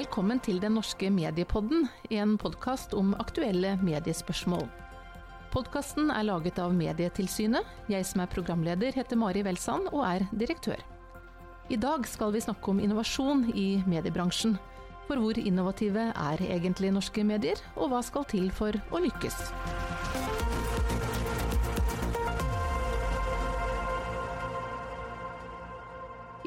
Velkommen til Den norske mediepodden, en podkast om aktuelle mediespørsmål. Podkasten er laget av Medietilsynet. Jeg som er programleder heter Mari Welsand og er direktør. I dag skal vi snakke om innovasjon i mediebransjen. For hvor innovative er egentlig norske medier, og hva skal til for å lykkes?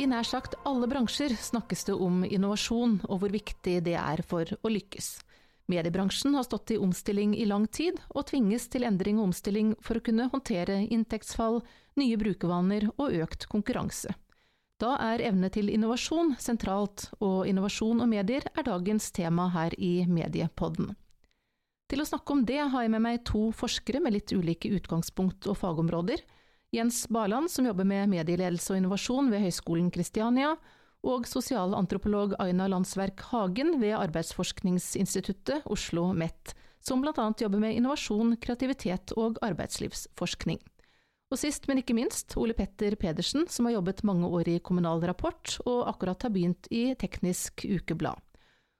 I nær sagt alle bransjer snakkes det om innovasjon og hvor viktig det er for å lykkes. Mediebransjen har stått i omstilling i lang tid, og tvinges til endring og omstilling for å kunne håndtere inntektsfall, nye brukervaner og økt konkurranse. Da er evne til innovasjon sentralt, og innovasjon og medier er dagens tema her i Mediepodden. Til å snakke om det har jeg med meg to forskere med litt ulike utgangspunkt og fagområder. Jens Barland, som jobber med medieledelse og innovasjon ved Høgskolen Kristiania, og sosialantropolog Aina Landsverk Hagen ved Arbeidsforskningsinstituttet Oslo MET, som bl.a. jobber med innovasjon, kreativitet og arbeidslivsforskning. Og sist, men ikke minst, Ole Petter Pedersen, som har jobbet mange år i Kommunal Rapport, og akkurat har begynt i Teknisk Ukeblad.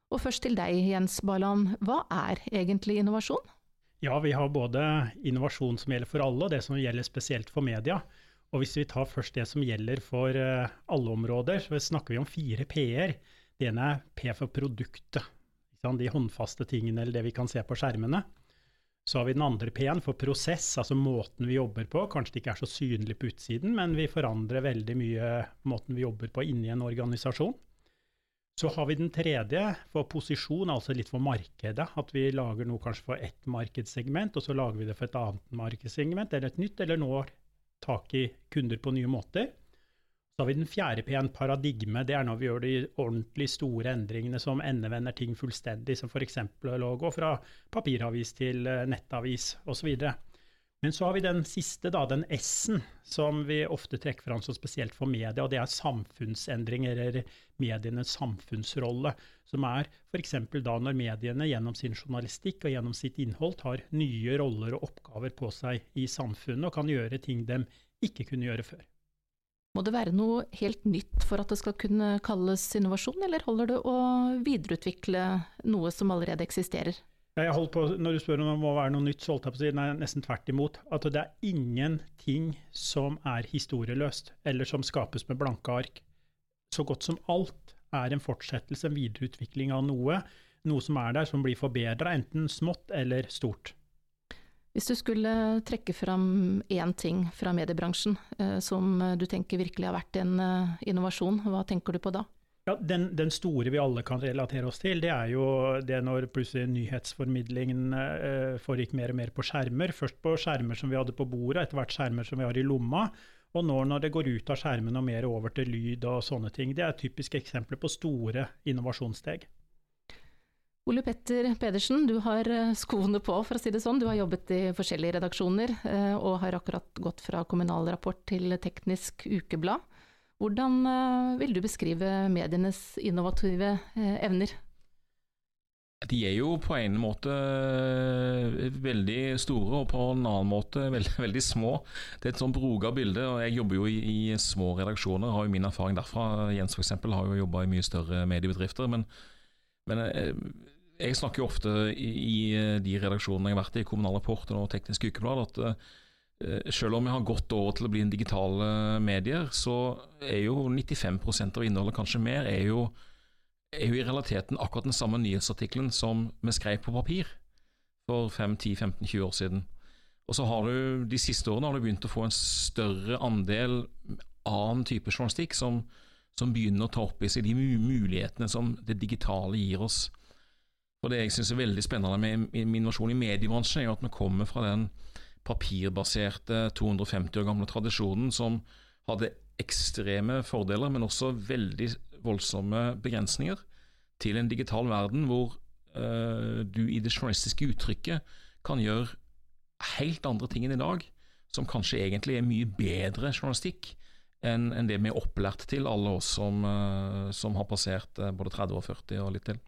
Og først til deg, Jens Barland. Hva er egentlig innovasjon? Ja, vi har både innovasjon som gjelder for alle, og det som gjelder spesielt for media. Og hvis vi tar først det som gjelder for eh, alle områder, så snakker vi om fire p-er. Det ene er P for produktet, de håndfaste tingene eller det vi kan se på skjermene. Så har vi den andre P-en for prosess, altså måten vi jobber på. Kanskje det ikke er så synlig på utsiden, men vi forandrer veldig mye måten vi jobber på inni en organisasjon. Så har vi den tredje for posisjon, altså litt for markedet. At vi lager noe kanskje for ett markedssegment, og så lager vi det for et annet markedssegment, eller et nytt, eller når tak i kunder på nye måter. Så har vi den fjerde P-en, paradigme. Det er når vi gjør de ordentlig store endringene som endevender ting fullstendig, som f.eks. å gå fra papiravis til nettavis osv. Men så har vi den siste, da, den S-en, som vi ofte trekker fram som spesielt for media, og det er samfunnsendringer, eller medienes samfunnsrolle, som er f.eks. da når mediene gjennom sin journalistikk og gjennom sitt innhold tar nye roller og oppgaver på seg i samfunnet, og kan gjøre ting de ikke kunne gjøre før. Må det være noe helt nytt for at det skal kunne kalles innovasjon, eller holder det å videreutvikle noe som allerede eksisterer? Jeg holdt på, Når du spør om det må være noe nytt, så holdt jeg på å si nei, nesten tvert imot. At det er ingenting som er historieløst, eller som skapes med blanke ark. Så godt som alt er en fortsettelse, en videreutvikling av noe. Noe som er der, som blir forbedra, enten smått eller stort. Hvis du skulle trekke fram én ting fra mediebransjen eh, som du tenker virkelig har vært en eh, innovasjon, hva tenker du på da? Ja, den, den, store vi alle kan relatere oss til, det er jo det når plutselig nyhetsformidlingen eh, foregikk mer og mer på skjermer. Først på skjermer som vi hadde på bordet, etter hvert skjermer som vi har i lomma. Og nå når det går ut av skjermen og mer over til lyd og sånne ting. Det er typiske eksempler på store innovasjonssteg. Ole Petter Pedersen, du har eh, skoene på, for å si det sånn. Du har jobbet i forskjellige redaksjoner, eh, og har akkurat gått fra Kommunal Rapport til Teknisk Ukeblad. Hvordan eh, vil du beskrive medienes innovative eh, evner? De er jo på en måte eh, veldig store, og på en annen måte veldig, veldig små. Det er et sånn broga bilde, og jeg jobber jo i, i, små redaksjoner, har jo min erfaring derfra. Jens f.eks. har jo jobba i mye større mediebedrifter. Men, men jeg snakker jo ofte i, i, de redaksjonene jeg har vært i, Kommunal Rapport og Teknisk Ukeblad, at selv om vi har gått over til å bli en digitale medier, så er jo 95% av innholdet, kanskje mer, er jo, er jo, i realiteten akkurat den samme nyhetsartikkelen som vi skrev på papir for 5-10-15-20 år siden. Og så har du de siste årene har du begynt å få en større andel annen type journalistikk som, som begynner å ta opp i seg de mulighetene som det digitale gir oss. Og Det jeg syns er veldig spennende med, med innovasjon i mediebransjen, er jo at vi kommer fra den papirbaserte 250 år gamle tradisjonen som hadde ekstreme fordeler, men også veldig voldsomme begrensninger, til en digital verden hvor uh, du i det journalistiske uttrykket kan gjøre helt andre ting enn i dag, som kanskje egentlig er mye bedre journalistikk enn en det vi er opplært til, alle oss som, uh, som har passert uh, både 30 og 40 og litt til.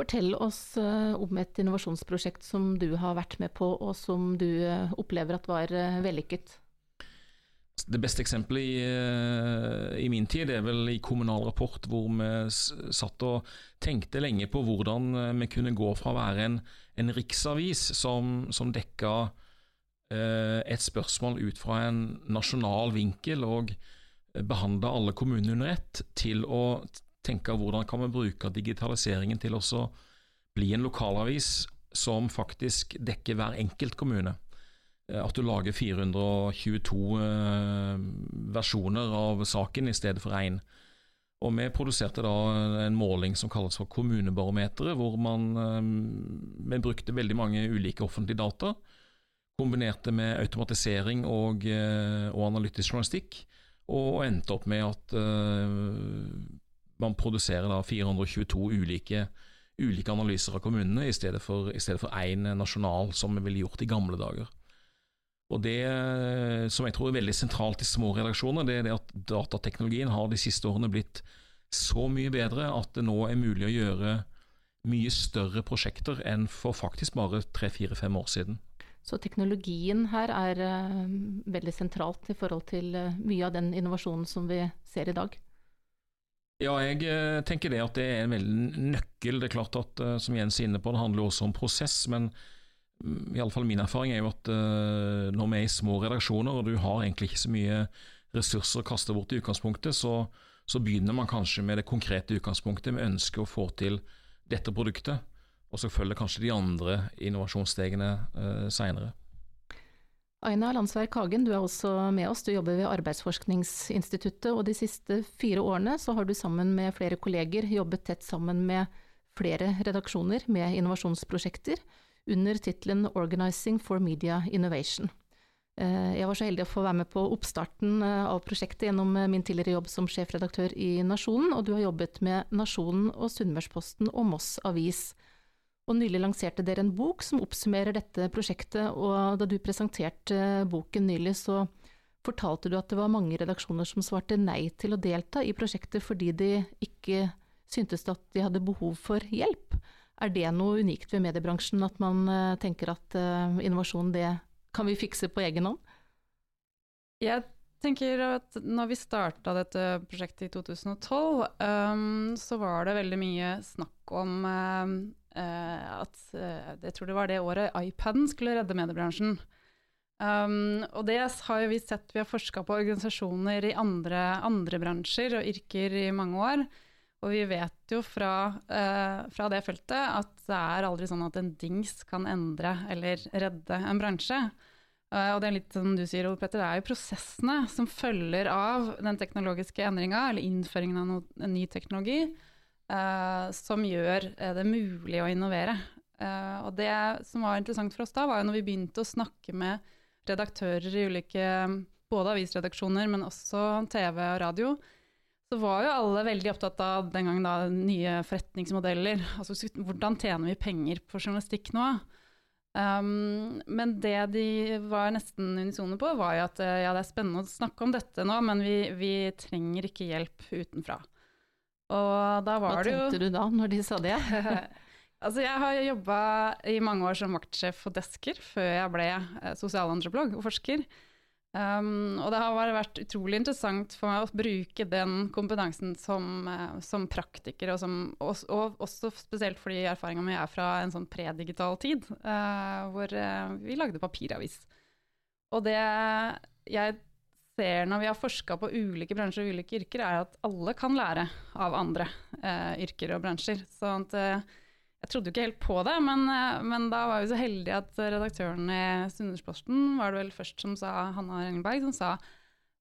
Fortell oss eh, om et innovasjonsprosjekt som du har vært med på, og som du eh, opplever at var eh, vellykket. det beste eksempelet i, i, min tid er vel i Kommunal Rapport, hvor vi satt og tenkte lenge på hvordan vi kunne gå fra å være en, en riksavis som, som dekka eh, et spørsmål ut fra en nasjonal vinkel og behandla alle kommunene under ett, til å tenke hvordan kan vi bruke digitaliseringen til å bli en lokalavis som faktisk dekker hver enkelt kommune. Eh, at du lager 422 eh, versjoner av saken i stedet for én. Og Vi produserte da en måling som kalles for Kommunebarometeret, hvor man vi eh, brukte veldig mange ulike offentlige data, kombinerte med automatisering og, og analytisk journalistikk, og endte opp med at man produserer da 422 ulike, ulike analyser av kommunene, i stedet for én nasjonal, som vi ville gjort i gamle dager. Og Det som jeg tror er veldig sentralt i små redaksjoner, det er det at datateknologien har de siste årene blitt så mye bedre at det nå er mulig å gjøre mye større prosjekter enn for faktisk bare tre-fire-fem år siden. Så teknologien her er uh, veldig sentralt i forhold til uh, mye av den innovasjonen som vi ser i dag? Ja, jeg uh, tenker det at det er en veldig nøkkel. Det er klart at, som Jens er inne på, det handler også om prosess. men iallfall min erfaring er jo at uh, når vi er i små redaksjoner, og du har egentlig ikke så mye ressurser å kaste bort i utgangspunktet, så, så begynner man kanskje med det konkrete utgangspunktet. Vi ønsker å få til dette produktet, og så følger kanskje de andre innovasjonsstegene uh, seinere. Aina Landsverk Hagen, du er også med oss. Du jobber ved Arbeidsforskningsinstituttet, og de siste fire årene så har du sammen med flere kolleger jobbet tett sammen med flere redaksjoner med innovasjonsprosjekter under tittelen 'Organizing for Media Innovation'. Eh, jeg var så heldig å få være med på oppstarten eh, av prosjektet gjennom eh, min tidligere jobb som sjefredaktør i Nasjonen, og du har jobbet med Nasjonen og Sunnmørsposten og Moss Avis. Og nylig lanserte dere en bok som oppsummerer dette prosjektet, og da du presenterte boken nylig, så fortalte du at det var mange redaksjoner som svarte nei til å delta i prosjektet fordi de ikke syntes at de hadde behov for hjelp. Er det noe unikt ved mediebransjen, at man uh, tenker at uh, innovasjon det kan vi fikse på egen hånd? Jeg tenker at når vi starta dette prosjektet i 2012, um, så var det veldig mye snakk om uh, at Jeg tror det var det året iPaden skulle redde mediebransjen. Um, og det har vi sett, vi har forska på organisasjoner i andre, andre bransjer og yrker i mange år. Og vi vet jo fra, uh, fra, det feltet at det er aldri sånn at en dings kan endre eller redde en bransje. Uh, og det er litt som du sier, Ole Petter, det er jo prosessene som følger av den teknologiske endringa, eller innføringen av no, en ny teknologi, eh, som gjør eh, det mulig å innovere. Eh, og det som var interessant for oss da, var jo når vi begynte å snakke med redaktører i ulike både avisredaksjoner, men også TV og radio, så var jo alle veldig opptatt av den gangen da, nye forretningsmodeller. Altså hvordan tjener vi penger på journalistikk nå? Um, men det de var nesten unisone på, var jo at ja, det er spennende å snakke om dette nå, men vi, vi trenger ikke hjelp utenfra. Og da var Hva det jo Hva tenkte du da, når de sa det? altså, jeg har jobba i mange år som vaktsjef for Desker, før jeg ble eh, sosialantropolog og forsker. Um, og det har vært utrolig interessant for meg å bruke den kompetansen som, uh, som praktiker, og, som, og, og, også spesielt fordi erfaringa mi er fra en sånn predigital tid, uh, hvor uh, vi lagde papiravis. Og det jeg ser når vi har forska på ulike bransjer og ulike yrker, er at alle kan lære av andre yrker og bransjer. Sånn at jeg trodde jo ikke helt på det, men, eh, men, da var vi så heldige at redaktøren i Sunnmørsposten var det vel først som sa, Hanna Rengelberg, som sa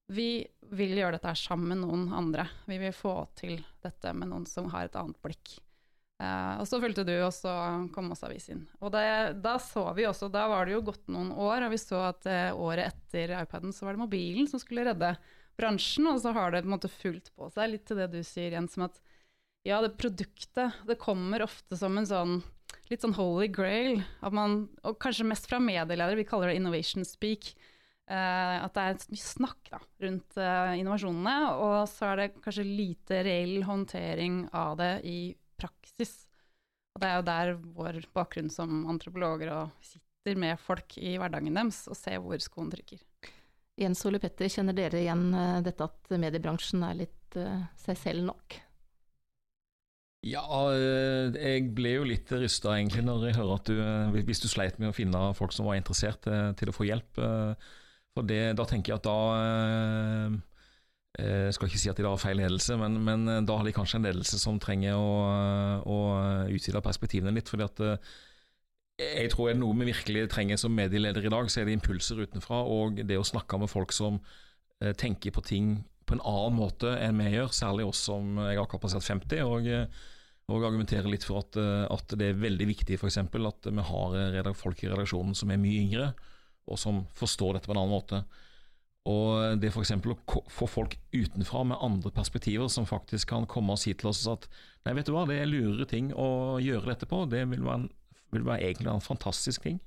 vi vil gjøre dette her sammen med noen andre. Vi vil få til dette med noen som har et annet blikk. Uh, og så fulgte du, og så kom også avisen. Og det, da så vi også, da var det jo gått noen år, og vi så at uh, året etter iPaden så var det mobilen som skulle redde bransjen, og så har det på en måte fulgt på seg, litt til det du sier, Jens, som at ja, det produktet, det kommer ofte som en sånn litt sånn holy grail. At man, og kanskje mest fra medieledere, vi kaller det innovation speak. Uh, at det er mye snakk da, rundt innovasjonene, og så er det kanskje lite reell håndtering av det i praksis. Og det er jo der vår bakgrunn som antropologer og sitter med folk i hverdagen deres og ser hvor skoen trykker. Jens Ole Petter, kjenner dere igjen eh, dette at mediebransjen er litt uh, seg selv nok? Ja, eh, jeg ble jo litt rysta egentlig når jeg hører at du Hvis du sleit med å finne folk som var interessert til å få hjelp. For det, da tenker jeg at da jeg skal ikke si at de har feil ledelse, men, men, da har de kanskje en ledelse som trenger å, å utvide perspektivene litt. fordi at jeg tror er det noe vi virkelig trenger som medieleder i dag, så er det impulser utenfra. Og det å snakke med folk som eh, tenker på ting på en annen måte enn vi gjør, særlig oss som jeg har passert 50. og, eh, og argumentere litt for at, eh, at det er veldig viktig f.eks. at vi har folk i redaksjonen som er mye yngre, og som forstår dette på en annen måte. Og det f.eks. å få folk utenfra med andre perspektiver som faktisk kan komme og si til oss at nei, vet du hva, det er lurere ting å gjøre dette på, det vil være en vil være egentlig en fantastisk ting.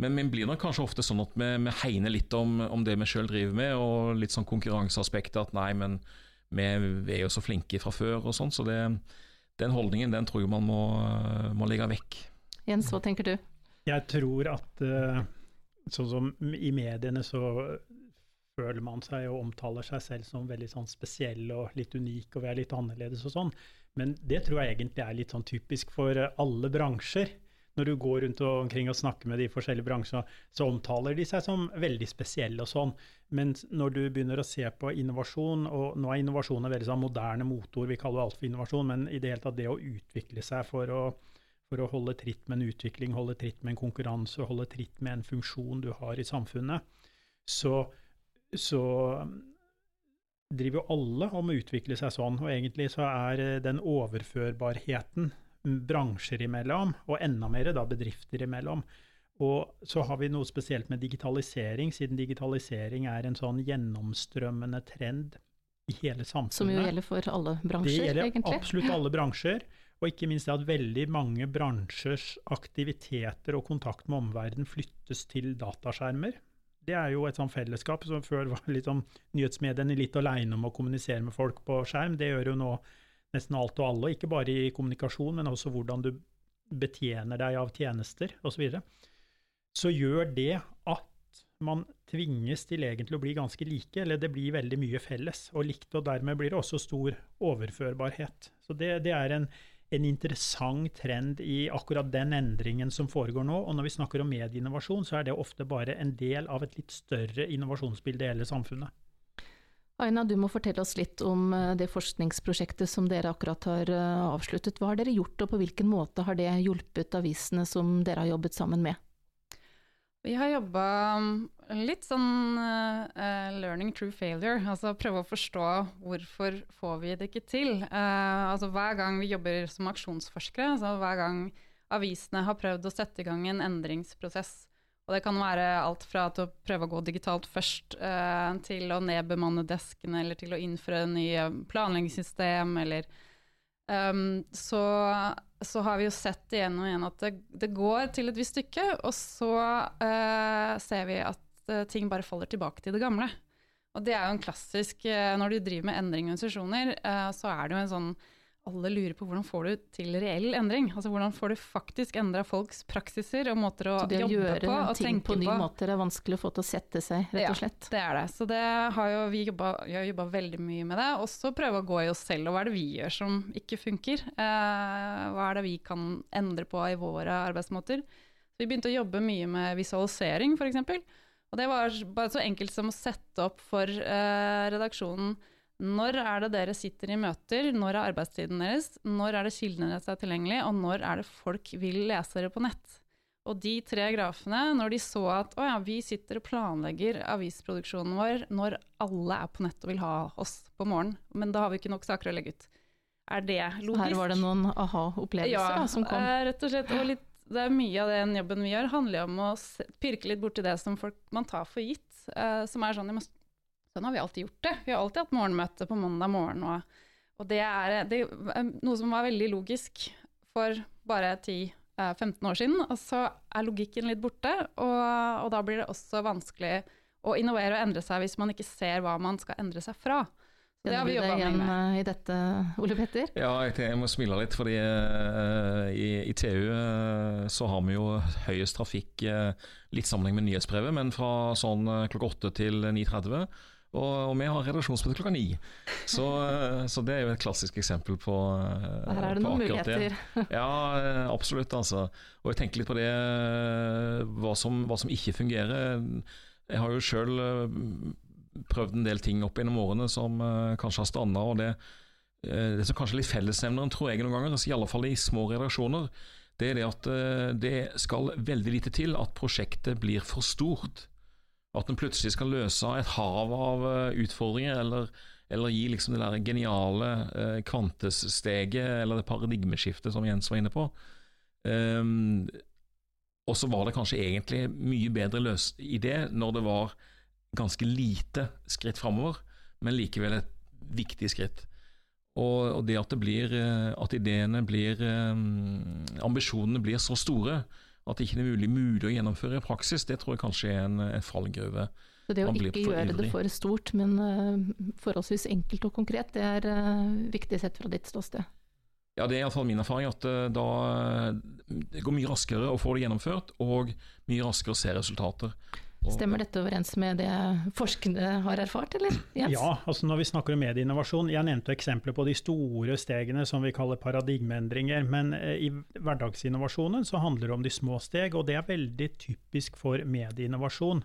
Men vi blir nok kanskje ofte sånn at vi, vi hegner litt om, om det vi sjøl driver med, og litt sånn konkurranseaspektet at nei, men vi, vi, er jo så flinke fra før og sånn. Så det, den holdningen den tror jeg man må, må legge vekk. Jens, hva tenker du? Jeg tror at uh, sånn som i mediene så føler man seg og omtaler seg selv som veldig sånn spesiell og litt unik, og vi er litt annerledes og sånn. Men det tror jeg egentlig er litt sånn typisk for alle bransjer når du går rundt og omkring og snakker med de forskjellige bransjene, så omtaler de seg som veldig spesielle og sånn. Men når du begynner å se på innovasjon, og nå er innovasjon en veldig sånn moderne motor, vi kaller alt for innovasjon, men i det hele tatt det å utvikle seg for å, for å holde tritt med en utvikling, holde tritt med en konkurranse, holde tritt med en funksjon du har i samfunnet, så, så driver jo alle om å utvikle seg sånn. Og egentlig så er den overførbarheten bransjer imellom, og enda mer da bedrifter imellom. Og så har vi noe spesielt med digitalisering, siden digitalisering er en sånn gjennomstrømmende trend i hele samfunnet. Som jo gjelder for alle bransjer, egentlig? Det gjelder egentlig. absolutt alle bransjer. Og ikke minst at veldig mange bransjers aktiviteter og kontakt med omverdenen flyttes til dataskjermer. Det er jo et sånn fellesskap som før var sånn nyhetsmediene litt aleine om å kommunisere med folk på skjerm. Det gjør jo nå nesten alt og alle, ikke bare i kommunikasjon, men også hvordan du betjener deg av tjenester osv. Så, videre. så gjør det at man tvinges til egentlig å bli ganske like, eller det blir veldig mye felles og likt, og dermed blir det også stor overførbarhet. Så det, det er en, en interessant trend i akkurat den endringen som foregår nå. Og når vi snakker om medieinnovasjon, så er det ofte bare en del av et litt større innovasjonsbilde i hele samfunnet. Aina, du må fortelle oss litt om eh, det forskningsprosjektet som dere akkurat har eh, avsluttet. Hva har dere gjort, og på hvilken måte har det hjulpet avisene som dere har jobbet sammen med? Vi har jobba litt sånn uh, learning through failure, altså prøve å forstå hvorfor får vi det ikke til. Uh, altså Hver gang vi jobber som aksjonsforskere, altså hver gang avisene har prøvd å sette i gang en endringsprosess, og det kan være alt fra å prøve å gå digitalt først, uh, til å nedbemanne deskene, eller til å innføre nye planleggingssystem, eller um, så, så, har vi jo sett igjen og igjen at det, det går til et visst stykke, og så uh, ser vi at uh, ting bare faller tilbake til det gamle. Og det er jo en klassisk Når du driver med endring i organisasjoner, så er det jo en sånn alle lurer på hvordan får du til reell endring? Altså Hvordan får du faktisk endra folks praksiser og måter å jobbe på? Så det å gjøre ting på nye måter er vanskelig å få til å sette seg, rett og slett? Ja, det er det. Så det har jo vi har jobba veldig mye med det. Også prøve å gå i oss selv, og hva er det vi gjør som ikke funker? Eh, hva er det vi kan endre på i våre arbeidsmåter? Så vi begynte å jobbe mye med visualisering, f.eks. Og det var bare så enkelt som å sette opp for eh, redaksjonen når er det dere sitter i møter, når er arbeidstiden deres, når er det kildene deres er tilgjengelig, og når er det folk vil lese dere på nett? Og de tre grafene, når de så at å ja, vi sitter og planlegger avisproduksjonen vår når alle er på nett og vil ha oss på morgenen, men da har vi ikke nok saker å legge ut. Er det logisk? Her var det noen aha-opplevelser ja, som kom? Ja, eh, rett og slett. Og litt, det er mye av den jobben vi gjør, handler om å pirke litt borti det som folk, man tar for gitt. Uh, som er sånn Sånn har vi alltid gjort det. Vi har alltid hatt morgenmøte på mandag morgen. Og, og det, er, det, er, noe som var veldig logisk for bare 10-15 eh, år siden. Og så er logikken litt borte, og, og, da blir det også vanskelig å innovere og endre seg hvis man ikke ser hva man skal endre seg fra. Kjenner du deg igjen med. i dette, Ole Petter? Ja, jeg, jeg må smile litt, fordi uh, i, i, TU uh, så har vi jo høyest trafikk uh, litt sammenheng med nyhetsbrevet, men fra sånn klokka 8 til 9.30. Og, og, vi har redaksjonsmøte klokka ni. Så, så, det er jo et klassisk eksempel på, Her er det noen muligheter. Det. Ja, absolutt. Altså. Og jeg tenker litt på det, hva som, hva som ikke fungerer. Jeg har jo sjøl prøvd en del ting opp gjennom årene som uh, kanskje har stranda. Og det, uh, det som kanskje er litt fellesnevneren, tror jeg noen ganger, altså, i alle fall i små redaksjoner, det er det at uh, det skal veldig lite til at prosjektet blir for stort. At en plutselig skal løse et hav av utfordringer, eller, eller gi liksom det der geniale kvantesteget, eller det paradigmeskiftet som Jens var inne på. Um, og så var det kanskje egentlig mye bedre løst i det når det var ganske lite skritt framover, men likevel et viktig skritt. Og, og det at, det blir, eh, at ideene blir um, Ambisjonene blir så store at det ikke er mulig, mulig å gjennomføre i praksis, det tror jeg kanskje er en, en fallgruve. Så det å ikke gjøre det for stort, men uh, forholdsvis enkelt og konkret, det er viktig sett fra ditt ståsted? Ja, det er iallfall min erfaring at da det går mye raskere å få det gjennomført, og mye raskere å se resultater. Stemmer dette overens med det forskerne har erfart, eller? Jens? Ja, altså når vi snakker om medieinnovasjon, jeg nevnte eksempler på de store stegene som vi kaller paradigmeendringer, men eh, i hverdagsinnovasjonen så handler det om de små steg, og det er veldig typisk for medieinnovasjon.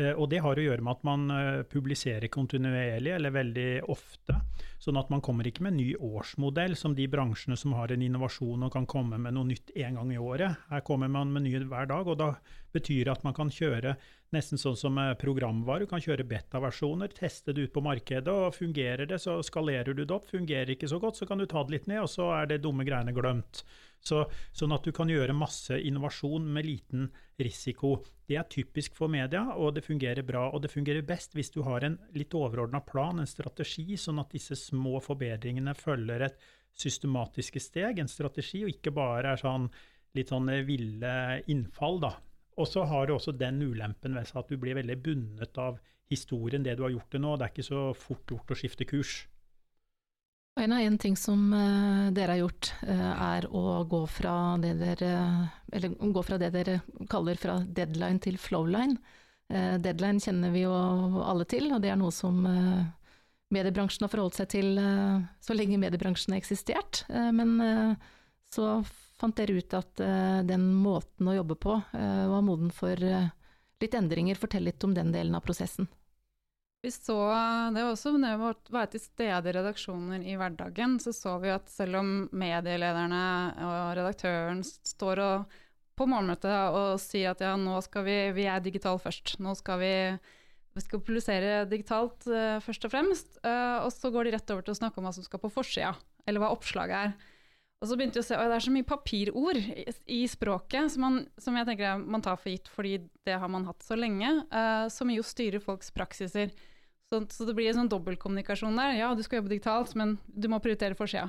Eh, og det har å gjøre med at man eh, publiserer kontinuerlig eller veldig ofte. Sånn at man kommer ikke med en ny årsmodell som de bransjene som har en innovasjon og kan komme med noe nytt én gang i året. Her kommer man med ny hver dag, og da betyr det at man kan kjøre nesten sånn som programvare. Du kan kjøre beta-versjoner, teste det ut på markedet, og fungerer det, så skalerer du det opp. Fungerer ikke så godt, så kan du ta det litt ned, og så er det dumme greiene glemt. Så, sånn at du kan gjøre masse innovasjon med liten risiko. Det er typisk for media, og det fungerer bra. Og det fungerer best hvis du har en litt overordna plan, en strategi, sånn at disse små forbedringene følger et systematiske steg, en strategi, og ikke bare er sånn litt sånn ville innfall, da. Og så har du også den ulempen ved seg at du blir veldig bundet av historien, det du har gjort til nå. Det er ikke så fort gjort å skifte kurs. En av en ting som uh, dere har gjort, uh, er å gå fra, dere, eller, gå fra det dere kaller fra deadline til flowline. Uh, deadline kjenner vi jo alle til, og det er noe som mediebransjen har forholdt seg til så lenge mediebransjen har eksistert. men så fant dere ut at den måten å jobbe på var moden for litt endringer. Fortell litt om den delen av prosessen. Vi så, det var også når vi var til stede i redaksjoner i hverdagen, så så vi at selv om medielederne og redaktøren står og, på morgenmøtet og sier at ja, nå skal vi, vi er digitale først. Nå skal vi, vi skal publisere digitalt uh, først og fremst. Uh, og så går de rett over til å snakke om hva som skal på forsida, eller hva oppslaget er. Og så begynte vi å se, at Det er så mye papirord i, i språket som, man, som, jeg tenker man tar for gitt fordi det har man hatt så lenge, uh, som jo styrer folks praksiser. Så, så, det blir en sånn dobbeltkommunikasjon der. Ja, du skal jobbe digitalt, men du må prioritere forsida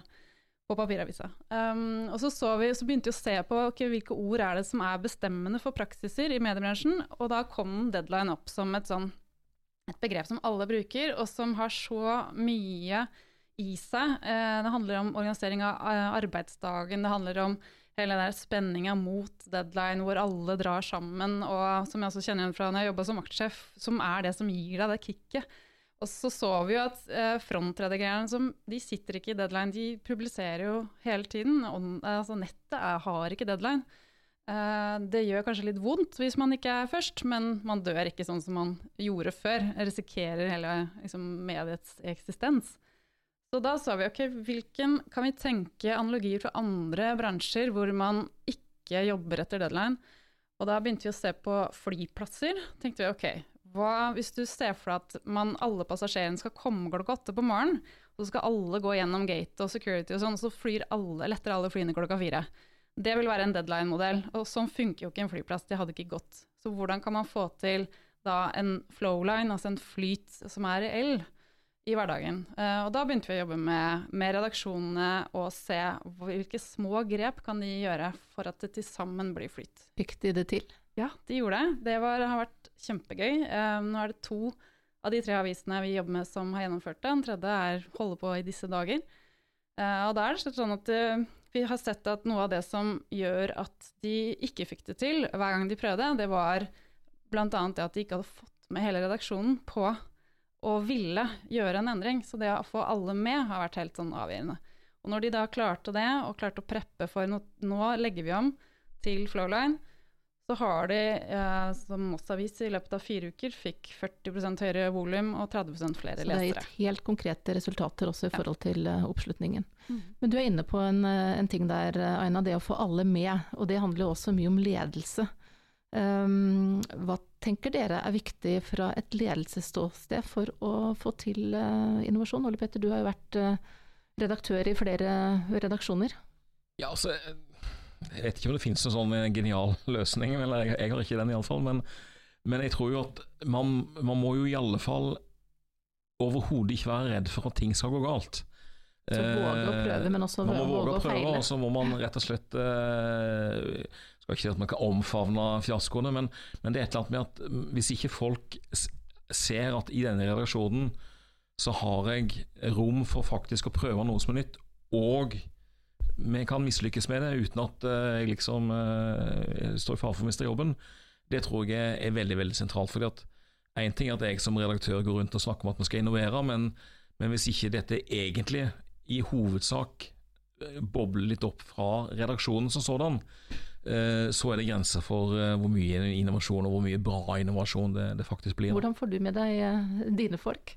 på papiravisa. Um, og så, så, vi, så, begynte vi å se på okay, hvilke ord er det som er bestemmende for praksiser i mediebransjen, og da kom deadline opp som et, sånn, et begrep som alle bruker, og som har så mye i seg. Uh, det handler om organisering av uh, arbeidsdagen, det handler om hele der spenninga mot deadline, hvor alle drar sammen, og som jeg også kjenner igjen fra når jeg jobba som vaktsjef, som er det som gir deg det kicket. Og så så vi jo at eh, som de sitter ikke i deadline, de publiserer jo hele tiden. Og, altså, nettet er, har ikke deadline. Eh, det gjør kanskje litt vondt hvis man ikke er først, men man dør ikke sånn som man gjorde før. Risikerer hele liksom, mediets eksistens. Så da sa vi ok, hvilken kan vi tenke analogier fra andre bransjer hvor man ikke jobber etter deadline? Og da begynte vi å se på flyplasser. tenkte vi ok, hva hvis du ser for deg at man, alle passasjerene skal komme klokka åtte på morgenen, og så skal alle gå gjennom gate og security og sånn, så flyr alle, letter alle flyene klokka fire. Det vil være en deadline-modell, og sånn funker jo ikke en flyplass. Det hadde ikke gått. Så hvordan kan man få til da en flowline, altså en flyt som er reell, i hverdagen. Uh, og da begynte vi å jobbe med, med, redaksjonene og se hvilke små grep kan de gjøre for at det til sammen blir flyt. Fikk de det til? Ja, de gjorde det. Det var, har vært kjempegøy. Um, nå er det to av de tre avisene vi jobber med som har gjennomført det. Den tredje er holder på i disse dager. Uh, og da er det sånn at vi har sett at noe av det som gjør at de ikke fikk det til hver gang de prøvde, det var bl.a. det at de ikke hadde fått med hele redaksjonen på å ville gjøre en endring. Så det å få alle med har vært helt sånn avgjørende. Og når de da klarte det, og klarte å preppe for no, nå legger vi om til Flowline, så har de, eh, som Moss Avis i løpet av fire uker, fikk 40% høyere volum og 30 flere lesere. Så det har gitt helt konkrete resultater også i forhold til uh, oppslutningen. Mm. Men du er inne på en, eh, en, ting der, Aina, det å få alle med. Og det handler jo også mye om ledelse. Um, hva tenker dere er viktig fra et ledelsesståsted for å få til uh, innovasjon? Ole Petter, du har jo vært uh, redaktør i flere redaksjoner. Ja, altså jeg vet ikke om det finnes en sånn eh, genial løsning, eller jeg, jeg har ikke den iallfall. Men, men jeg tror jo at man, man må jo i alle fall overhodet ikke være redd for at ting skal gå galt. Så våge å prøve, men også man må våge, å feile. Og så må man rett og slett eh, Skal ikke si at man kan omfavne fiaskoene, men, men, det er et eller annet med at hvis ikke folk ser at i denne redaksjonen så har jeg rom for faktisk å prøve noe som er nytt, og vi kan mislykkes med det uten at eh, jeg liksom jeg står i fare for å miste jobben, det tror jeg er veldig veldig sentralt. fordi at Én ting er at jeg som redaktør går rundt og snakker om at vi skal innovere, men, men hvis ikke dette egentlig i hovedsak eh, bobler litt opp fra redaksjonen som sådan, så er det grenser for hvor mye innovasjon og hvor mye bra innovasjon det, det faktisk blir. Hvordan får du med deg dine folk?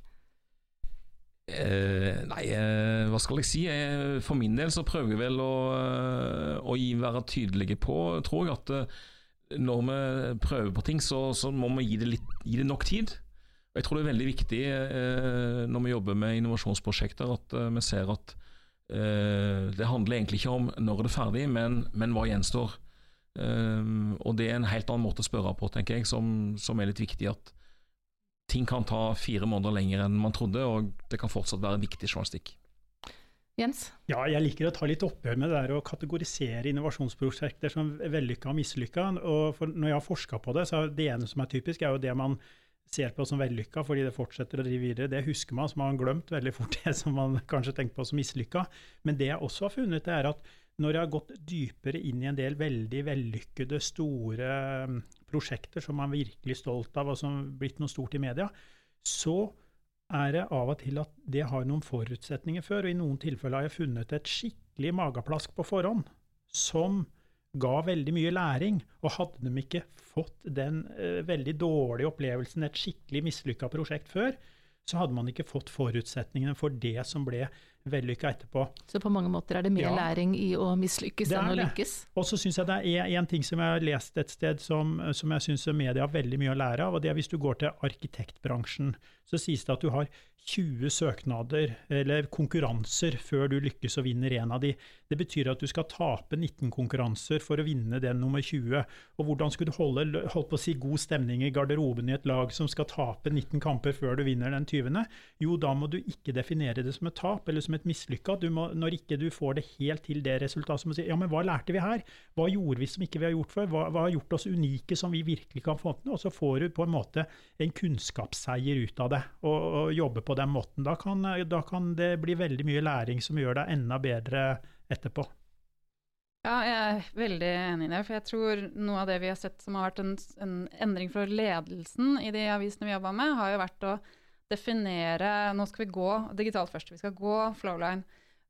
Eh, nei, eh, hva skal jeg si? Jeg, for min del så prøver jeg vel å, eh, å være tydelige på, tror jeg, at eh, når vi prøver på ting, så, så må vi gi det, litt, gi det, nok tid. Jeg tror det er veldig viktig eh, når vi jobber med innovasjonsprosjekter, at vi ser at det handler egentlig ikke om når det er ferdig, men, men hva gjenstår. og det er en helt annen måte å spørre på, tenker jeg, som, som er litt viktig. at ting kan ta fire måneder lenger enn man trodde, og det kan fortsatt være viktig journalistikk. Jens? Ja, jeg liker å ta litt oppgjør med det der å kategorisere innovasjonsprosjekter som vellykka og mislykka. Og når jeg har forska på det, så er det ene som er typisk, er jo det man ser på som vellykka fordi det fortsetter å drive videre. Det husker man, så man har glemt veldig fort det som man kanskje tenker på som mislykka. Men det jeg også har funnet, er at når jeg har gått dypere inn i en del veldig vellykkede, store prosjekter som man er virkelig stolt av, og som har blitt noe stort i media, så er det av og til at det har noen forutsetninger før. Og i noen tilfeller har jeg funnet et skikkelig mageplask på forhånd som ga veldig mye læring. Og hadde de ikke fått den uh, veldig dårlige opplevelsen, et skikkelig mislykka prosjekt før, så hadde man ikke fått forutsetningene for det som ble vellykka etterpå. Så på mange måter er det mer ja. læring i å mislykkes enn å lykkes? Og så syns jeg det er en ting som jeg har lest et sted som, som jeg syns media har veldig mye å lære av, og det er hvis du går til arkitektbransjen, så sies det at du har 20 søknader, eller konkurranser, før du lykkes og vinner en av de. Det betyr at du skal tape 19 konkurranser for å vinne den nummer 20. Og hvordan skulle du holde holdt på å si, god stemning i garderoben i et lag som skal tape 19 kamper før du vinner den 20.? Jo, da må du ikke definere det som et tap eller som et mislykka. Når ikke du får det helt til det resultatet, så må du si ja, men hva lærte vi her? Hva gjorde vi som ikke vi har gjort før? Hva, hva har gjort oss unike som vi virkelig kan få til? Og så får du på en måte en kunnskapsseier ut av det, og, og jobbe på den måten. Da kan, da kan, det bli veldig mye læring som gjør deg enda bedre etterpå. Ja, jeg er veldig enig i det. For jeg tror noe av det vi har sett som har vært en, en endring for ledelsen i de avisene vi jobba med, har jo vært å definere Nå skal vi gå digitalt først. Vi skal gå Flowline.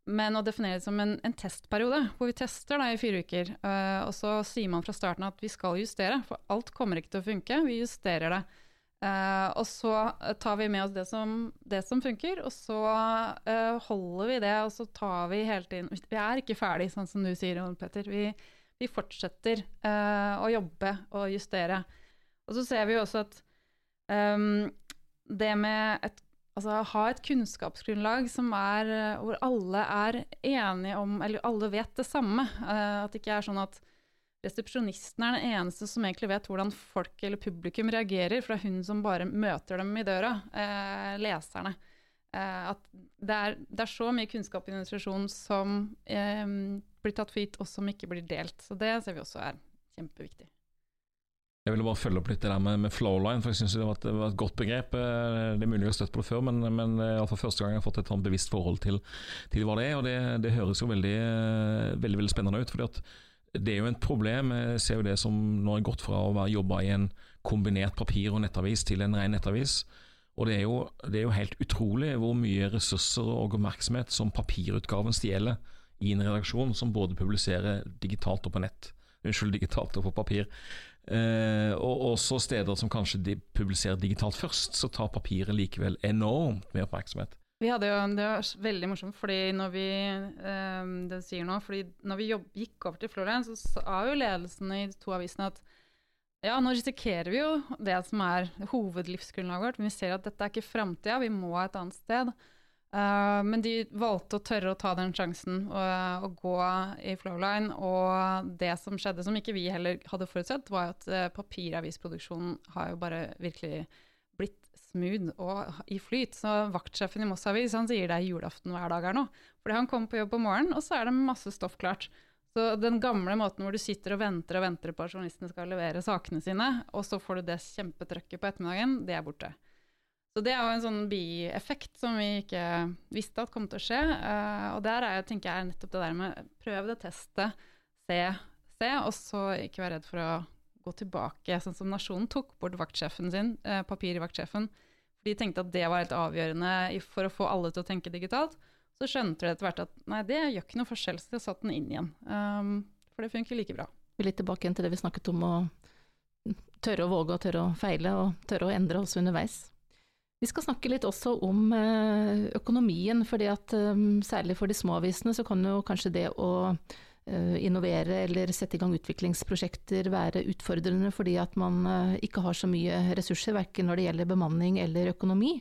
Men å definere det som en, en testperiode, hvor vi tester da, i fire uker. Uh, og så sier man fra starten at vi skal justere, for alt kommer ikke til å funke. Vi justerer det. Uh, og så tar vi med oss det som, det som funker, og så uh, holder vi det, og så tar vi hele tiden Vi er ikke ferdig, sånn som du sier, Petter. Vi, vi fortsetter uh, å jobbe og justere. Og så ser vi jo også at um, det med et Altså ha et kunnskapsgrunnlag som er, hvor alle er enige om Eller alle vet det samme. at det ikke er sånn at resepsjonisten er den eneste som egentlig vet hvordan folk eller publikum reagerer, for det er hun som bare møter dem i døra, eh, leserne. Eh, at det er, det er, så mye kunnskap i administrasjon som eh, blir tatt for gitt, og som ikke blir delt. Så det ser vi også er kjempeviktig. Jeg ville bare følge opp litt det der med, med flowline, for jeg syns det, det, var et godt begrep. Eh, det er mulig jeg har støtt på det før, men, men for første gang jeg har fått et sånn bevisst forhold til, til, hva det er. Og det, det høres jo veldig, veldig, veldig spennende ut. fordi at det er jo et problem. Jeg ser jo det som nå har gått fra å være jobba i en kombinert papir- og nettavis til en ren nettavis. Og det er, jo, det er, jo, helt utrolig hvor mye ressurser og oppmerksomhet som papirutgaven stjeler i en redaksjon som både publiserer digitalt og på nett. Unnskyld, digitalt og på papir. Eh, og også steder som kanskje publiserer digitalt først, så tar papiret likevel enormt med oppmerksomhet. Vi hadde jo, Det var veldig morsomt, fordi når vi um, det sier nå, fordi når vi jobb, gikk over til Florøy, så sa jo ledelsen i to avisene at ja, nå risikerer vi jo det som er hovedlivsgrunnlaget vårt. Men vi ser at dette er ikke framtida, vi må et annet sted. Uh, men de valgte å tørre å ta den sjansen og, og gå i Flowline. Og det som skjedde, som ikke vi heller hadde forutsett, var at uh, papiravisproduksjonen har jo bare virkelig smooth og i flyt. Så vaktsjefen i Moss Avis han sier det er julaften hver dag her nå. Fordi han kommer på jobb om morgenen, og så er det masse stoff klart. Så den gamle måten hvor du sitter og venter og venter på at journalistene skal levere sakene sine, og så får du det kjempetrøkket på ettermiddagen, det er borte. Så det er jo en sånn bieffekt som vi ikke visste at kom til å skje. Uh, og der er, tenker jeg nettopp det der med prøv det, teste, se, se, og så ikke være redd for å gå tilbake, sånn som Nasjonen tok bort vaktsjefen sin, eh, papirvaktsjefen. De tenkte at det var helt avgjørende for å få alle til å tenke digitalt. Så skjønte de etter hvert at nei, det gjør ikke noe forskjell, så de satte den inn igjen. Um, for det funker like bra. Vi er litt tilbake til det vi snakket om, å tørre å våge og tørre å feile, og tørre å endre oss underveis. Vi skal snakke litt også om eh, økonomien, fordi at um, særlig for de små avisene så kan jo kanskje det å Eh, innovere eller sette i gang utviklingsprosjekter være utfordrende fordi at man eh, ikke har så mye ressurser, verken når det gjelder bemanning eller økonomi.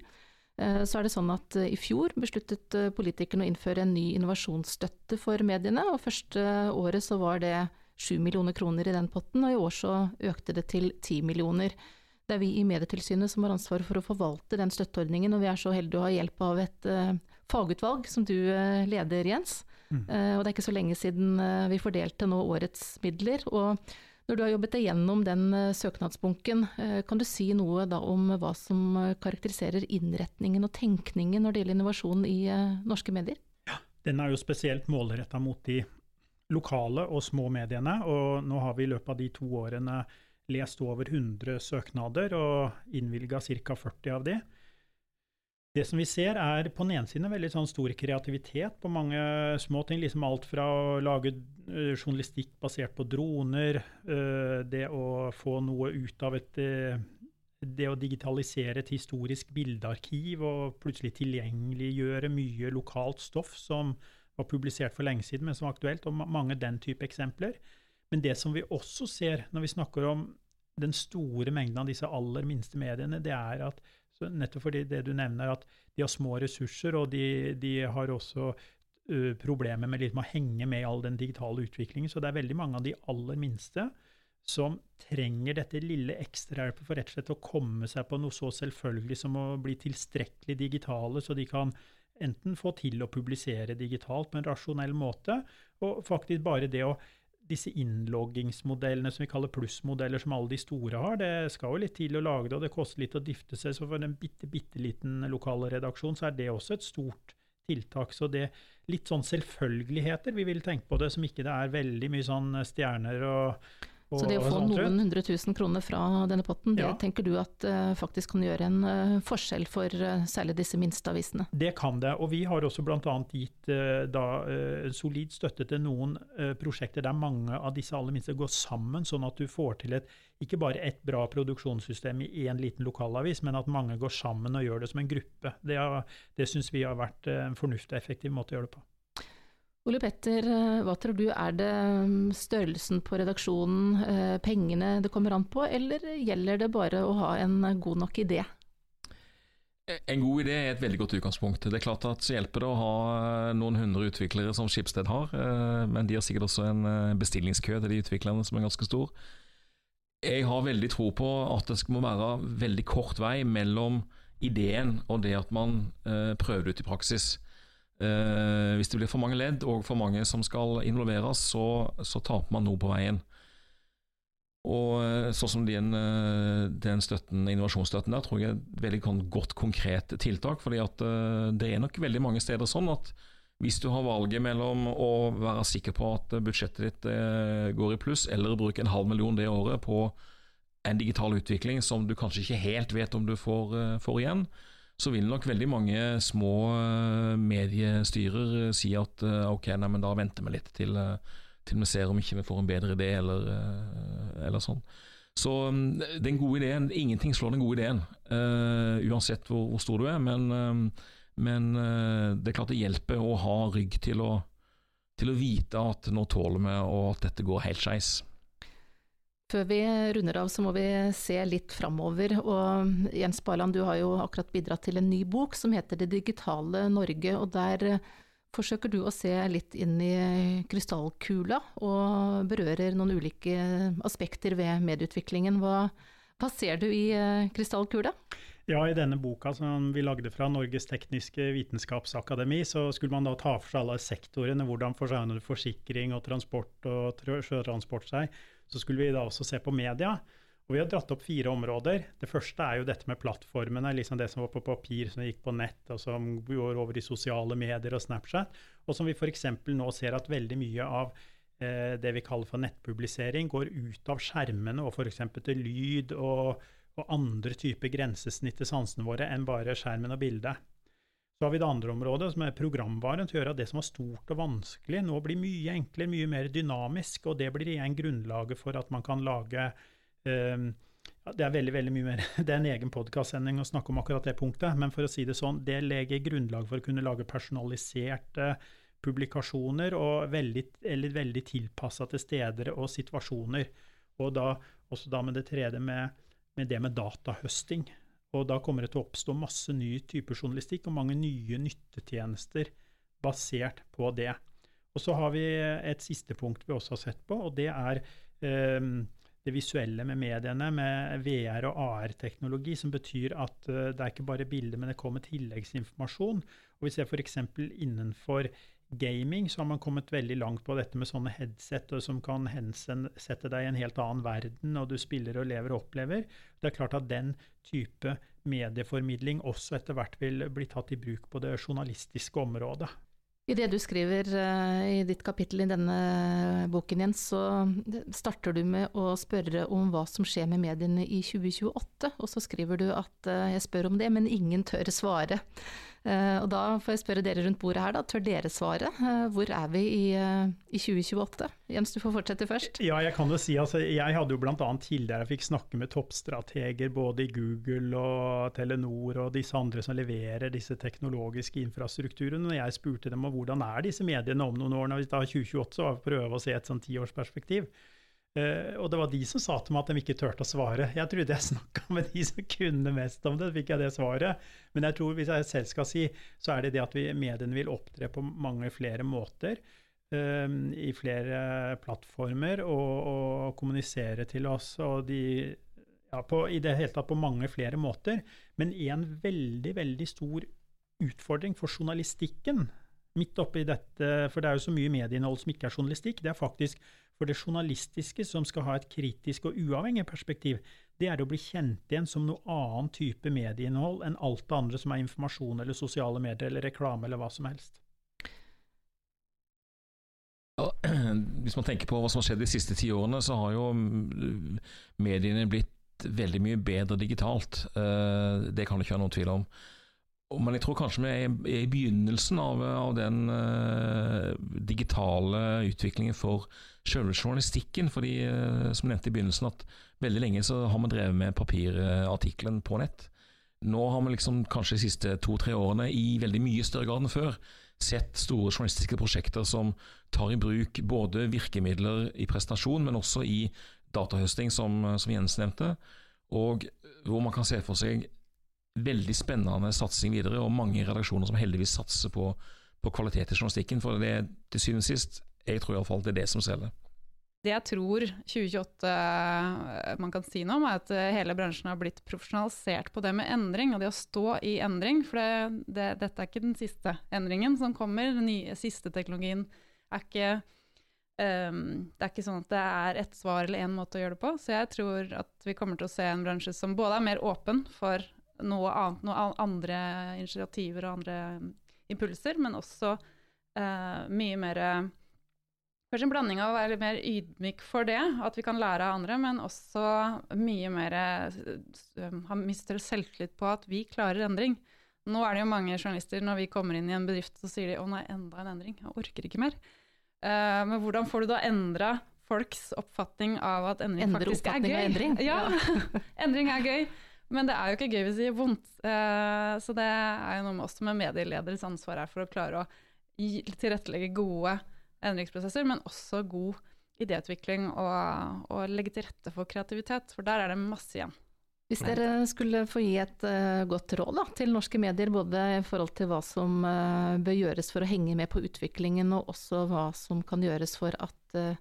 Eh, så er det sånn at i fjor besluttet politikerne å innføre en ny innovasjonsstøtte for mediene, og første året så var det 7 millioner kroner i den potten, og i år så økte det til 10 millioner. Det er vi i Medietilsynet som har ansvar for å forvalte den støtteordningen, og vi er så heldige å ha hjelp av et fagutvalg som du leder, Jens. Mm. Uh, og det er ikke så lenge siden uh, vi fordelte nå årets midler. og når du har jobbet deg gjennom den uh, søknadsbunken, kan du si noe da om hva som karakteriserer innretningen og tenkningen når det gjelder innovasjon i norske medier? Ja, Den er jo spesielt målretta mot de lokale og små mediene. og Nå har vi i løpet av de to årene lest over 100 søknader og innvilga ca. 40 av de. Det som vi ser, er på den ene siden veldig sånn stor kreativitet på mange små ting. liksom Alt fra å lage uh, journalistikk basert på droner, uh, det å få noe ut av et uh, Det å digitalisere et historisk bildearkiv og plutselig tilgjengeliggjøre mye lokalt stoff som var publisert for lenge siden, men som er aktuelt, og mange den type eksempler. Men det som vi også ser når vi snakker om den store mengden av disse aller minste mediene, det er at så nettopp fordi det du nevner, at de har små ressurser, og de, de har også uh, problemer med, liksom å henge med i all den digitale utviklingen. Så det er veldig mange av de aller minste som trenger dette lille ekstrahjelpet for rett og slett å komme seg på noe så selvfølgelig som å bli tilstrekkelig digitale, så de kan enten få til å publisere digitalt på en rasjonell måte, og faktisk bare det å disse innloggingsmodellene som vi kaller plussmodeller, som alle de store har, det skal jo litt til å lage det, og det koster litt å difte seg. Så for en bitte, bitte liten lokal redaksjon, så er det også et stort tiltak. Så det litt sånn selvfølgeligheter vi vil tenke på det, som ikke det er veldig mye sånn stjerner og så det å få noen hundre tusen kroner fra denne potten, det ja. tenker du at uh, faktisk kan gjøre en uh, forskjell for uh, særlig disse minste avisene? Det kan det, og vi har også bl.a. gitt da, solid støtte til noen prosjekter der mange av disse aller minste går sammen, sånn at du får til et, ikke bare et bra produksjonssystem i én liten lokalavis, men at mange går sammen og gjør det som en gruppe. Det, det syns vi har vært en fornuftig og effektiv måte å gjøre det på. Ole Petter, eh, hva tror du er det mm, størrelsen på redaksjonen, eh, pengene det kommer an på, eller gjelder det bare å ha en god nok idé? En god idé er et veldig godt utgangspunkt. Det er klart at Så hjelper det å ha eh, noen hundre utviklere som Skipsted har, men de har sikkert også en bestillingskø til de utviklerne som er ganske stor. Jeg har veldig tro på at det må være veldig kort vei mellom ideen og det at man prøver det ut i praksis. Eh, hvis det blir for mange ledd og for mange som skal involveres, så, så taper man noe på veien. Og sånn som den, den støtten, innovasjonsstøtten der, tror jeg er et veldig godt konkret tiltak. fordi at det er nok veldig mange steder sånn at hvis du har valget mellom å være sikker på at budsjettet ditt eh, går i pluss, eller bruke en halv million det året på en digital utvikling som du kanskje ikke helt vet om du får, eh, får igjen, så vil nok veldig mange små eh, mediestyrer si at ok, nei, men da venter vi litt til, til vi ser om ikke vi får en bedre idé, eller, eller sånn. Så mm, den gode ideen, ingenting slår den gode ideen, uh, uansett hvor, hvor, stor du er. men uh, men uh, det er klart det hjelper å ha rygg til å, til å vite at nå tåler vi, og at dette går helt skeis. Før vi runder av, så må vi se litt framover. Og Jens Barland, du har jo akkurat bidratt til en ny bok som heter Det digitale Norge. og Der eh, forsøker du å se litt inn i krystallkula, og berører noen ulike aspekter ved medieutviklingen. Hva, hva ser du i eh, krystallkula? Ja, i denne boka som vi lagde fra Norges tekniske vitenskapsakademi, så skulle man da ta for seg alle sektorene, hvordan forsigner forsikring og transport og sjøtransport seg. Så skulle vi da også se på media. Og vi har dratt opp fire områder. Det første er jo dette med plattformene, liksom det som var på papir, som gikk på nett, og som går over i sosiale medier og Snapchat. Og som vi f.eks. nå ser at veldig mye av eh, det vi kaller for nettpublisering, går ut av skjermene og f.eks. til lyd og og andre typer grensesnitt til sansene våre enn bare skjermen og bildet. Så har vi det andre området, som er programvaren, å gjøre at det som var stort og vanskelig, nå blir mye enklere, mye mer dynamisk, og det blir igjen grunnlaget for at man kan lage um, ja, Det er veldig, veldig mye mer Det er en egen podkastsending å snakke om akkurat det punktet, men for å si det sånn, det legger grunnlag for å kunne lage personaliserte publikasjoner og veldig, eller veldig tilpassa til steder og situasjoner. Og da, også da med det tredje med med det med datahøsting. Og da kommer det til å oppstå masse ny type journalistikk og mange nye nyttetjenester basert på det. Og så har vi et siste punkt vi også har sett på, og det er um, det visuelle med mediene, med VR- og AR-teknologi, som betyr at uh, det er ikke bare bilder, men det kommer tilleggsinformasjon. Og vi ser f.eks. innenfor gaming så har man kommet veldig langt på dette med sånne headset som kan hensette deg i en helt annen verden, og du spiller og lever og opplever. Det er klart at den type medieformidling også etter hvert vil bli tatt i bruk på det journalistiske området. I det du skriver uh, i ditt kapittel i denne boken, Jens, så starter du med å spørre om hva som skjer med mediene i 2028. Og så skriver du at uh, jeg spør om det, men ingen tør svare. Uh, og da får jeg spørre dere rundt bordet her, da. Tør dere svare? hvor er vi i, i, 2028? Jens, du får fortsette først. Ja, jeg kan jo si altså, jeg hadde jo bl.a. tidligere jeg fikk snakke med toppstrateger både i Google og Telenor og disse andre som leverer disse teknologiske infrastrukturene. Og jeg spurte dem om hvordan er disse mediene om noen år, når vi tar 2028, så prøve å se et sånn tiårsperspektiv. Uh, og det var de som sa til meg at de ikke turte å svare. Jeg trodde jeg snakka med de som kunne mest om det, så fikk jeg det svaret. Men jeg tror, hvis jeg selv skal si, så er det det at vi, mediene vil opptre på mange flere måter. Uh, I flere plattformer og, og, kommunisere til oss. Og de ja, på, I det hele tatt på mange flere måter. Men en veldig, veldig stor utfordring for journalistikken midt oppi dette, for det er jo så mye medieinnhold som ikke er journalistikk, det er faktisk for det journalistiske som skal ha et kritisk og uavhengig perspektiv, det er å bli kjent igjen som noe annen type medieinnhold enn alt det andre som er informasjon eller sosiale medier eller reklame eller hva som helst. Hvis man tenker på hva som har skjedd de siste ti årene, så har jo mm, mediene blitt veldig mye bedre digitalt. Eh, det kan det ikke være noen tvil om. Men jeg tror kanskje vi er i begynnelsen av, den uh, digitale utviklingen for selve journalistikken. fordi, uh, som jeg nevnte i begynnelsen, at veldig lenge så har vi drevet med papirartikkelen på nett. Nå har vi liksom kanskje de siste to-tre årene i veldig mye større grad enn før sett store journalistiske prosjekter som tar i bruk både virkemidler i presentasjon, men også i datahøsting, som, som Jens nevnte. Og hvor man kan se for seg veldig spennende satsing videre, og mange redaksjoner som heldigvis satser på, på kvalitet i journalistikken. For det til syvende og sist, jeg tror iallfall det er det som selger. Det jeg tror 2028 eh, man kan si noe om, er at eh, hele bransjen har blitt profesjonalisert på det med endring, og det å stå i endring. For det, det, dette er ikke den siste endringen som kommer. Den nye, siste teknologien er ikke um, det er ikke sånn at det er ett svar eller én måte å gjøre det på. Så jeg tror at vi kommer til å se en bransje som både er mer åpen for noe annet, noe andre initiativer og andre impulser, men også uh, mye mer Kanskje en blanding av å være litt mer ydmyk for det, at vi kan lære av andre, men også mye mer ha mister selvtillit på at vi klarer endring. Nå er det jo mange journalister, når vi kommer inn i en bedrift, så sier de 'å nei, enda en endring', jeg orker ikke mer'. Uh, men hvordan får du da endra folks oppfatning av at endring Endre faktisk er gøy? endring. Ja, endring er gøy. Men det er jo ikke gøy hvis det gjør vondt. Uh, så det er jo noe med oss som er medielederes ansvar her for å klare å tilrettelegge gode endringsprosesser, men også god idéutvikling og, og legge til rette for kreativitet, for der er det masse igjen. Hvis dere skulle få gi et uh, godt råd da, til norske medier, både i forhold til hva som uh, bør gjøres for å henge med på utviklingen, og også hva som kan gjøres for at uh,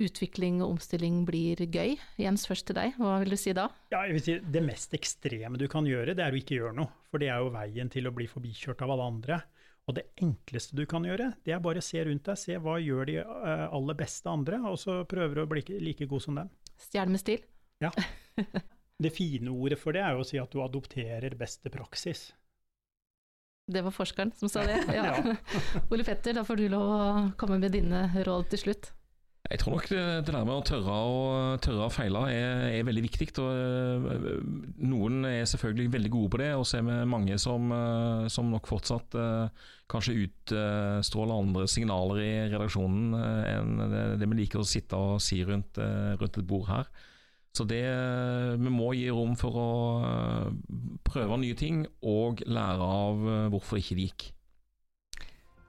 utvikling og omstilling blir gøy. Jens, først til deg, hva vil du si da? Ja, jeg vil si Det mest ekstreme du kan gjøre, det er å ikke gjøre noe. For det er jo veien til å bli forbikjørt av alle andre. Og det enkleste du kan gjøre, det er bare å se rundt deg, se hva gjør de aller beste andre, og så prøver du å bli like god som dem. Stjel med stil? Ja. Det fine ordet for det er jo å si at du adopterer beste praksis. Det var forskeren som sa det. Ja. Ole Petter, da får du lov å komme med dine råd til slutt. Jeg tror nok det, det der med å tørre å, tørre å feile er, er, veldig viktig. Og, øh, noen er selvfølgelig veldig gode på det, og så er vi mange som, øh, som nok fortsatt uh, kanskje utstråler andre signaler i redaksjonen enn det, det, vi liker å sitte og si rundt, rundt et bord her. Så det, vi må gi rom for å eh, prøve nye ting og lære av eh, hvorfor ikke det gikk.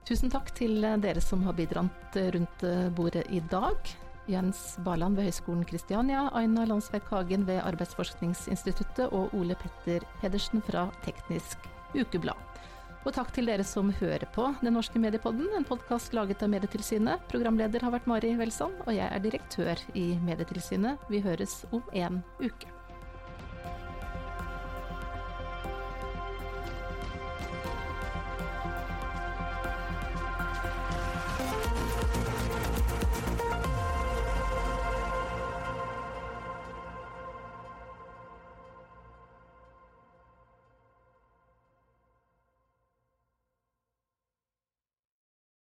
Tusen takk til dere som har bidratt rundt bordet i dag. Jens Barland ved Høgskolen Kristiania, Aina Landsverk Hagen ved Arbeidsforskningsinstituttet og Ole Petter Pedersen fra Teknisk Ukeblad. Og takk til dere som hører på Den norske mediepodden, en podkast laget av Medietilsynet. Programleder har vært Mari Welsand, og jeg er direktør i Medietilsynet. Vi høres om en uke.